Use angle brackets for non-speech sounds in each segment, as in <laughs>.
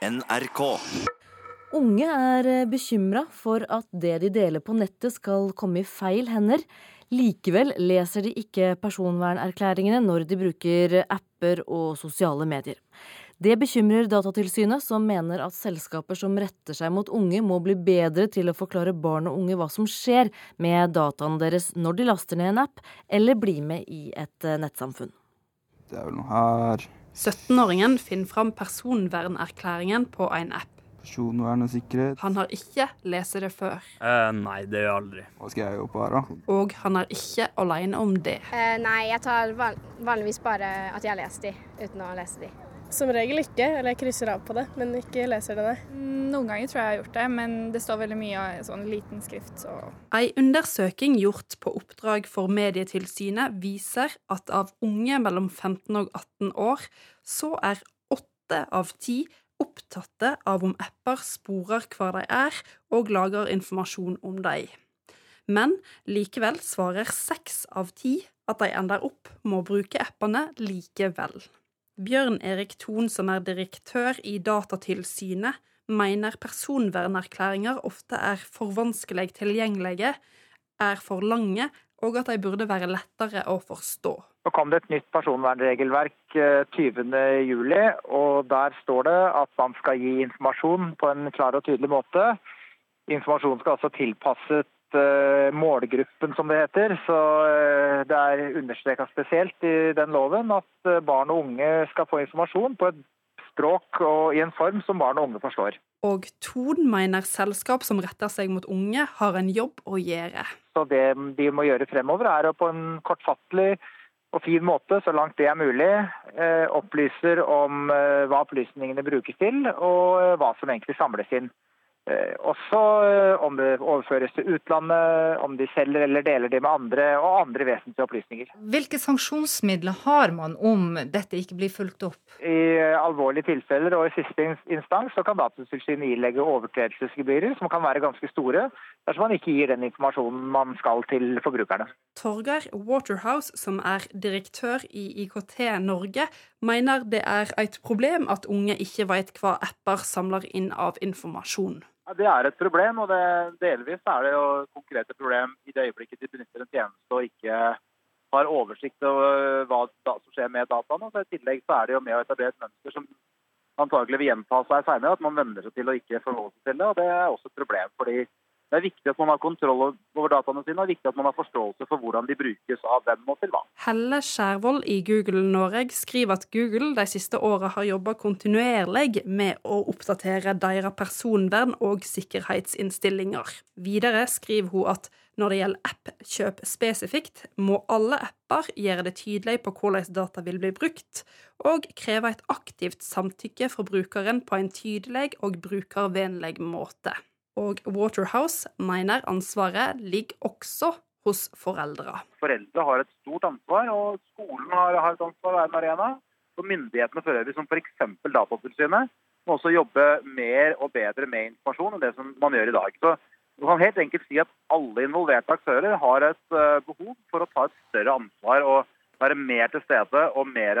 NRK. Unge er bekymra for at det de deler på nettet skal komme i feil hender. Likevel leser de ikke personvernerklæringene når de bruker apper og sosiale medier. Det bekymrer Datatilsynet, som mener at selskaper som retter seg mot unge, må bli bedre til å forklare barn og unge hva som skjer med dataene deres når de laster ned en app eller blir med i et nettsamfunn. Det er vel noe her 17-åringen finner fram personvernerklæringen på en app. Personvern og sikkerhet. Han har ikke lest det før, Eh, nei, det gjør jeg aldri. Hva skal jeg jobbe her, da? og han er ikke alene om det. Eh, nei, jeg tar van vanligvis bare at jeg har lest de, uten å lese de. Som regel ikke, eller jeg krysser av på det, men ikke leser det, nei. Mm, Noen ganger tror jeg jeg har gjort det, men det står veldig mye av sånn liten skrift, så Ei undersøking gjort på oppdrag for Medietilsynet viser at av unge mellom 15 og 18 år, så er åtte av ti opptatte av om apper sporer hvor de er, og lager informasjon om dem. Men likevel svarer seks av ti at de ender opp med å bruke appene likevel. Bjørn Erik Thon, som er direktør i Datatilsynet, mener personvernerklæringer ofte er for vanskelig tilgjengelige, er for lange, og at de burde være lettere å forstå. Nå kom det et nytt personvernregelverk eh, 20.07, og der står det at man skal gi informasjon på en klar og tydelig måte. Informasjonen skal altså tilpasses eh, målgruppen, som det heter. Så eh, det er understreka spesielt i den loven at eh, barn og unge skal få informasjon på et språk og i en form som barn og unge forstår. Og Thon mener selskap som retter seg mot unge, har en jobb å gjøre. Så det de må gjøre fremover, er å på en kortfattelig og fin måte, så langt det er mulig, eh, opplyser om eh, hva opplysningene brukes til, og eh, hva som egentlig samles inn. Eh, Også eh, om det overføres til utlandet, om de selger eller deler det med andre, og andre vesentlige opplysninger. Hvilke sanksjonsmidler har man om dette ikke blir fulgt opp? I eh, alvorlige tilfeller og i siste instans så kan Datatilsynet ilegge overtredelsesgebyrer, som kan være ganske store, dersom man ikke gir den informasjonen man skal til forbrukerne. Torgeir Waterhouse, som er direktør i IKT Norge, mener det er et problem at unge ikke vet hva apper samler inn av informasjon. Det er et problem, og det, delvis er det jo konkrete problem i det øyeblikket de benytter en tjeneste og ikke har oversikt over hva som skjer med dataene. Så I tillegg så er det jo med å etablere et mønster som antagelig vil gjenta seg senere, at man venner seg til å ikke forholde seg til det. og Det er også et problem. fordi det er viktig at man har kontroll over dataene sine, og det er viktig at man har forståelse for hvordan de brukes av hvem og til hva. Helle Skjærvold i Google Norge skriver at Google de siste åra har jobba kontinuerlig med å oppdatere deres personvern og sikkerhetsinnstillinger. Videre skriver hun at når det gjelder appkjøp spesifikt, må alle apper gjøre det tydelig på hvordan data vil bli brukt, og kreve et aktivt samtykke fra brukeren på en tydelig og brukervennlig måte. Og Waterhouse mener ansvaret ligger også hos foreldre. Foreldre har et stort ansvar, og skolen har, har et ansvar å være en arena. Og myndighetene for øvrig, som f.eks. Datatilsynet, må også jobbe mer og bedre med informasjon enn det som man gjør i dag. Så du kan helt enkelt si at alle involverte aktører har et eh, behov for å ta et større ansvar og være mer til stede og mer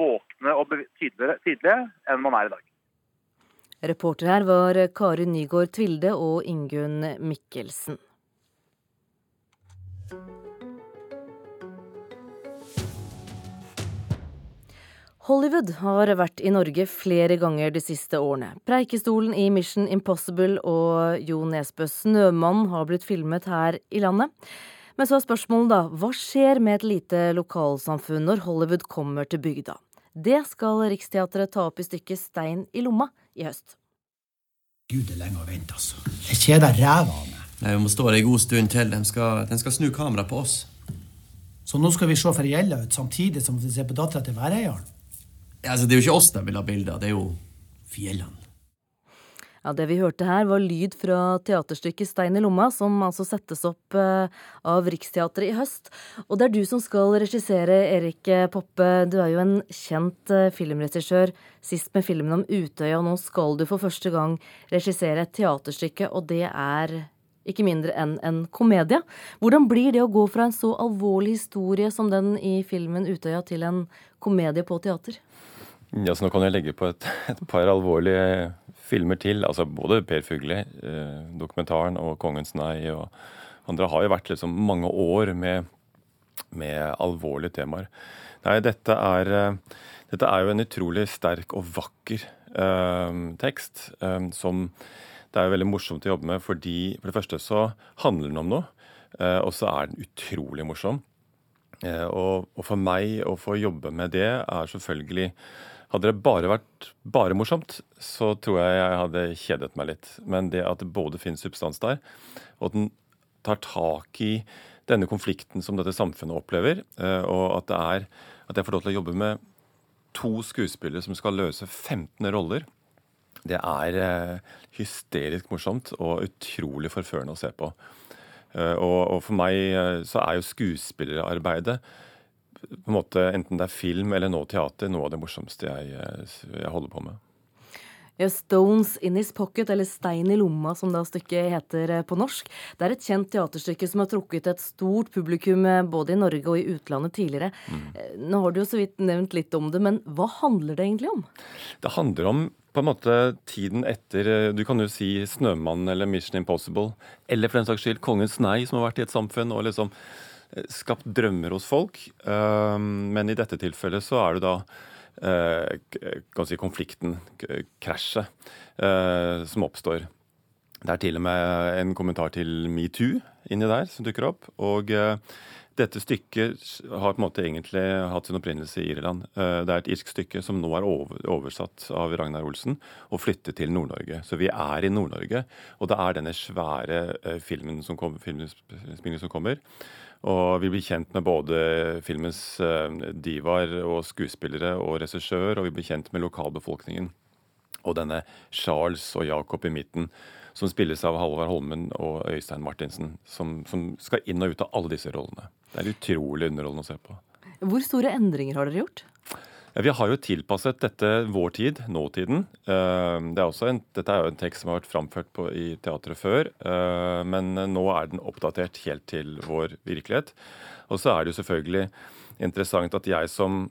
våkne og tydeligere, tydeligere, enn man er i dag. Reporter her var Kari Nygaard Tvilde og Ingunn Mikkelsen. Hollywood har vært i Norge flere ganger de siste årene. Preikestolen i Mission Impossible og Jo Nesbøs Snømann har blitt filmet her i landet. Men så er spørsmålet da, hva skjer med et lite lokalsamfunn når Hollywood kommer til bygda? Det skal Riksteatret ta opp i stykket Stein i lomma i høst. Gud, det er lenge å vente, altså. Jeg kjeder ræva av meg. Nei, Vi må stå der en god stund til. De skal, de skal snu kamera på oss. Så nå skal vi se for gjelda ut samtidig som vi ser på dattera til væreieren? Ja, altså, det er jo ikke oss de vil ha bilder av, det er jo fjellene. Ja, Det vi hørte her, var lyd fra teaterstykket Stein i lomma, som altså settes opp eh, av Riksteatret i høst. Og det er du som skal regissere, Erik Poppe. Du er jo en kjent eh, filmregissør, sist med filmen om Utøya. og Nå skal du for første gang regissere et teaterstykke, og det er ikke mindre enn en komedie. Hvordan blir det å gå fra en så alvorlig historie som den i filmen Utøya til en komedie på teater? Ja, så Nå kan jeg legge på et, <laughs> et par alvorlige filmer til. altså Både Per Fugli, eh, dokumentaren, og 'Kongens nei' og andre har jo vært liksom mange år med, med alvorlige temaer. Nei, dette er, eh, dette er jo en utrolig sterk og vakker eh, tekst. Eh, som det er jo veldig morsomt å jobbe med fordi for det første så handler den om noe, eh, og så er den utrolig morsom. Eh, og, og, for meg å få jobbe med det er selvfølgelig Hadde det bare vært bare morsomt, så tror jeg jeg hadde kjedet meg litt. Men det at det både finnes substans der, og at den tar tak i denne konflikten som dette samfunnet opplever, eh, og at, er, at jeg får lov til å jobbe med to skuespillere som skal løse 15 roller, det er eh, hysterisk morsomt og utrolig forførende å se på. Og, og for meg så er jo skuespillerarbeidet på en måte, enten det er film eller nå teater, noe av det morsomste jeg, jeg holder på med. Ja, 'Stones in his pocket', eller 'Stein i lomma', som da stykket heter eh, på norsk. Det er et kjent teaterstykke som har trukket et stort publikum eh, både i Norge og i utlandet tidligere. Mm. Eh, nå har du jo så vidt nevnt litt om det, men hva handler det egentlig om? Det handler om på en måte tiden etter Du kan jo si 'Snømannen' eller 'Mission Impossible', eller for den saks skyld 'Kongens nei', som har vært i et samfunn. og liksom skapt drømmer hos folk. Ehm, men i dette tilfellet så er det da eh, kan si konflikten, krasjet, eh, som oppstår. Det er til og med en kommentar til metoo inni der som dukker opp. Og eh, dette stykket har på en måte egentlig hatt sin opprinnelse i Irland. Det er et irsk stykke som nå er oversatt av Ragnar Olsen og flyttet til Nord-Norge. Så vi er i Nord-Norge, og det er denne svære filmen som, kommer, filmen som kommer. Og vi blir kjent med både filmens eh, divaer og skuespillere og regissør, og vi blir kjent med lokalbefolkningen. Og denne Charles og Jacob i midten, som spilles av Halvard Holmen og Øystein Martinsen, som, som skal inn og ut av alle disse rollene. Det er utrolig underholdende å se på. Hvor store endringer har dere gjort? Vi har jo tilpasset dette vår tid, nåtiden. Eh, det er en, dette er jo en tekst som har vært framført på, i teatret før, eh, men nå er den oppdatert helt til vår virkelighet. Og så er det jo selvfølgelig interessant at jeg som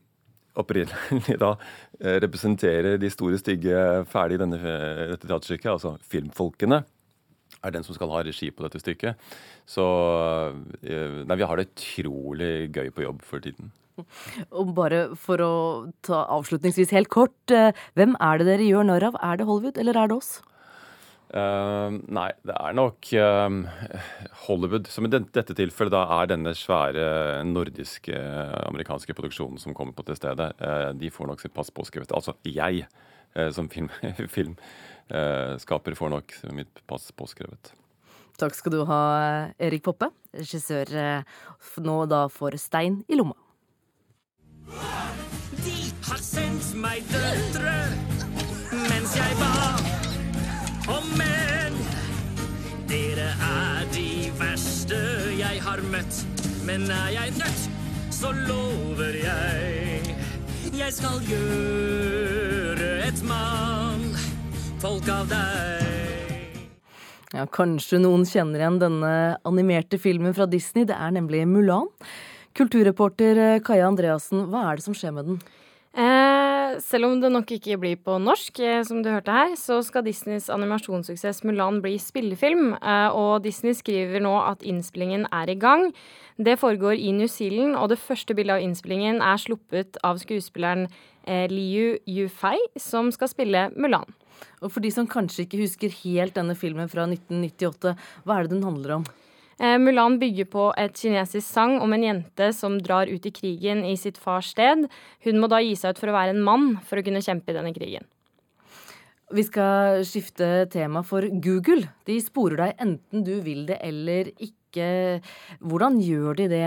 opprinnelig da eh, representerer de store, stygge ferdig i denne, dette teaterstykket, altså filmfolkene, er den som skal ha regi på dette stykket. Så nei, vi har det utrolig gøy på jobb for tiden. Og bare for å ta avslutningsvis helt kort, eh, hvem er det dere gjør narr av? Er det Hollywood, eller er det oss? Uh, nei, det er nok uh, Hollywood, som i dette tilfellet da er denne svære nordiske, amerikanske produksjonen som kommer på til stedet. Uh, de får nok sitt pass påskrevet. Altså jeg, som <laughs> filmskaper, film, får nok mitt pass påskrevet. Takk skal du ha, Erik Poppe, regissør nå da for Stein i lomma. Har sendt meg døtre mens jeg ba om menn. Dere er de verste jeg har møtt, men er jeg nødt, så lover jeg. Jeg skal gjøre et mannfolk av deg. Ja, Kanskje noen kjenner igjen denne animerte filmen fra Disney. Det er nemlig Mulan. Kulturreporter Kaja Andreassen, hva er det som skjer med den? Selv om det nok ikke blir på norsk, eh, som du hørte her, så skal Disneys animasjonssuksess Mulan bli spillefilm. Eh, og Disney skriver nå at innspillingen er i gang. Det foregår i New Zealand, og det første bildet av innspillingen er sluppet av skuespilleren eh, Liu Yufei, som skal spille Mulan. Og for de som kanskje ikke husker helt denne filmen fra 1998, hva er det den handler om? Eh, Mulan bygger på et kinesisk sang om en jente som drar ut i krigen i sitt fars sted. Hun må da gi seg ut for å være en mann for å kunne kjempe i denne krigen. Vi skal skifte tema for Google. De sporer deg enten du vil det eller ikke. Hvordan gjør de det,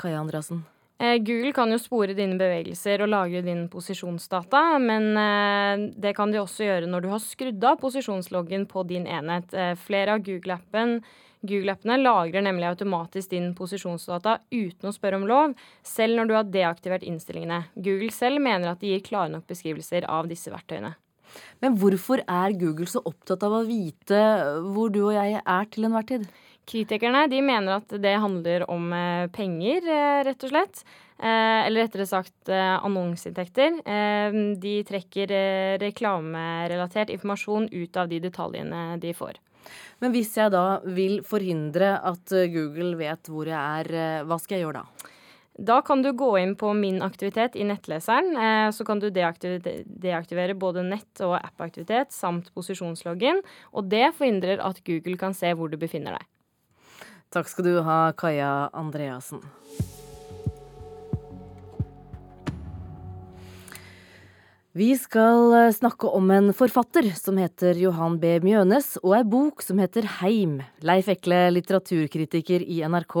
Kaja Andreassen? Eh, Google kan jo spore dine bevegelser og lagre din posisjonsdata, men eh, det kan de også gjøre når du har skrudd av posisjonsloggen på din enhet. Flere av Google-appene Google-appene lagrer nemlig automatisk din posisjonsdata uten å spørre om lov, selv når du har deaktivert innstillingene. Google selv mener at de gir klare nok beskrivelser av disse verktøyene. Men hvorfor er Google så opptatt av å vite hvor du og jeg er til enhver tid? Kritikerne de mener at det handler om eh, penger, eh, rett og slett. eller rettere sagt annonseinntekter. De trekker reklamerelatert informasjon ut av de detaljene de får. Men hvis jeg da vil forhindre at Google vet hvor jeg er, hva skal jeg gjøre da? Da kan du gå inn på Min aktivitet i nettleseren. Eh, så kan du deaktivere både nett- og app-aktivitet samt posisjonsloggen. Og det forhindrer at Google kan se hvor du befinner deg. Takk skal du ha, Kaja Andreassen. Vi skal eh, snakke om en forfatter som heter Johan B. Mjønes, og ei bok som heter Heim. Leif Ekle, litteraturkritiker i NRK.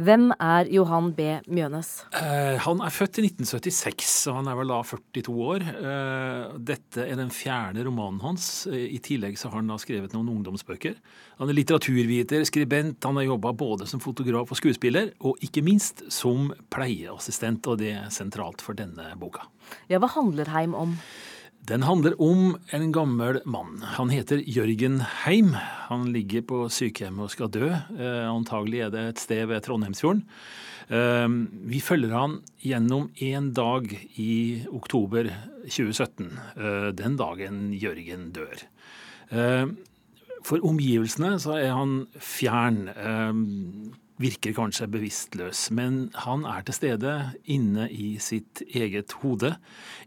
Hvem er Johan B. Mjønes? Eh, han er født i 1976, og han er vel da 42 år. Eh, dette er den fjerde romanen hans. Eh, I tillegg så har han da skrevet noen ungdomsbøker. Han er litteraturviter, skribent, han har jobba både som fotograf og skuespiller, og ikke minst som pleieassistent, og det er sentralt for denne boka. Ja, Hva handler Heim om? Den handler om en gammel mann. Han heter Jørgen Heim. Han ligger på sykehjemmet og skal dø. Eh, antagelig er det et sted ved Trondheimsfjorden. Eh, vi følger han gjennom en dag i oktober 2017. Eh, den dagen Jørgen dør. Eh, for omgivelsene så er han fjern. Virker kanskje bevisstløs, men han er til stede inne i sitt eget hode.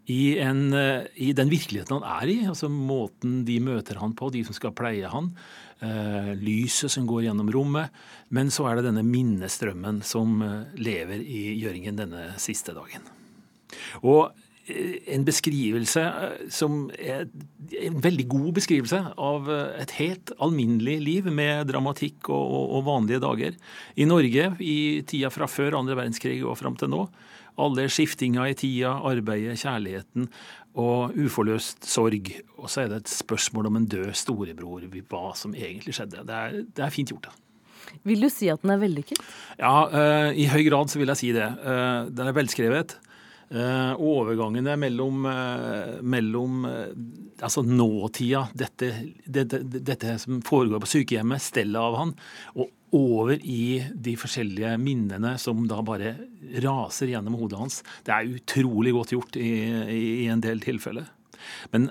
I, en, eh, i den virkeligheten han er i, altså måten de møter han på, de som skal pleie han. Eh, lyset som går gjennom rommet. Men så er det denne minnestrømmen som eh, lever i Gjøringen denne siste dagen. Og en beskrivelse eh, som er en veldig god beskrivelse av eh, et helt alminnelig liv med dramatikk og, og, vanlige dager. I Norge i tida fra før andre verdenskrig og fram til nå. Alle skiftinga i tida, arbeidet, kjærligheten og uforløst sorg. Og så er det et spørsmål om en død storebror, hva som egentlig skjedde. Det er, det er fint gjort. da. Vil du si at den er vellykket? Ja, i høy grad så vil jeg si det. den er velskrevet. Uh, overgangene mellom, uh, mellom uh, altså nåtida, dette, dette, dette, som foregår på sykehjemmet, stellet av han, og over i de forskjellige minnene som da bare raser gjennom hodet hans. Det er utrolig godt gjort i, i, en del tilfeller. Men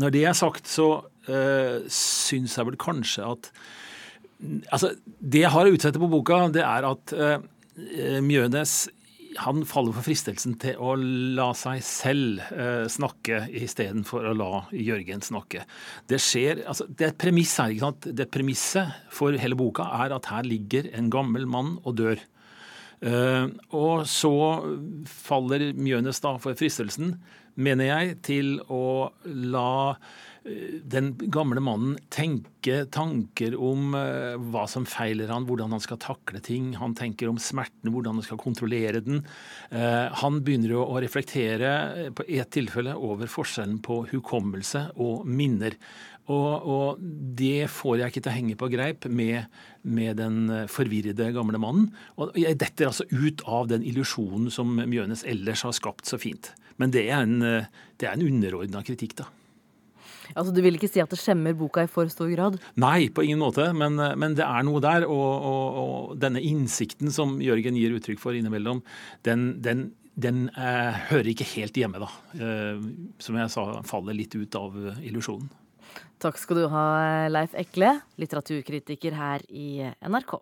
når det er sagt, så øh, syns jeg vel kanskje at Altså, det jeg har å utsette på boka, det er at Mjønes han faller for fristelsen til å la seg selv eh, snakke istedenfor å la Jørgen snakke. Det skjer, altså, det er et premiss her. ikke sant? Det Premisset for hele boka er at her ligger en gammel mann og dør. Eh, og så faller Mjønes da for fristelsen, mener jeg, til å la den gamle mannen tenker tanker om uh, hva som feiler han, hvordan han skal takle ting. Han tenker om smerten, hvordan han skal kontrollere den. Uh, han begynner å, reflektere eh, på et tilfelle over forskjellen på hukommelse og minner. Og, og, det får jeg ikke til å henge på greip med, med den forvirrede gamle mannen. Og jeg detter altså ut av den illusjonen som Mjønes ellers har skapt så fint. Men det er en, det en underordna kritikk, da. Altså Du vil ikke si at det skjemmer boka i for stor grad? Nei, på ingen måte. Men, men det er noe der. Og, og, og, denne innsikten som Jørgen gir uttrykk for innimellom, den, den, den eh, hører ikke helt hjemme, da. Eh, som jeg sa, faller litt ut av illusjonen. Takk skal du ha, Leif Ekle, litteraturkritiker her i NRK.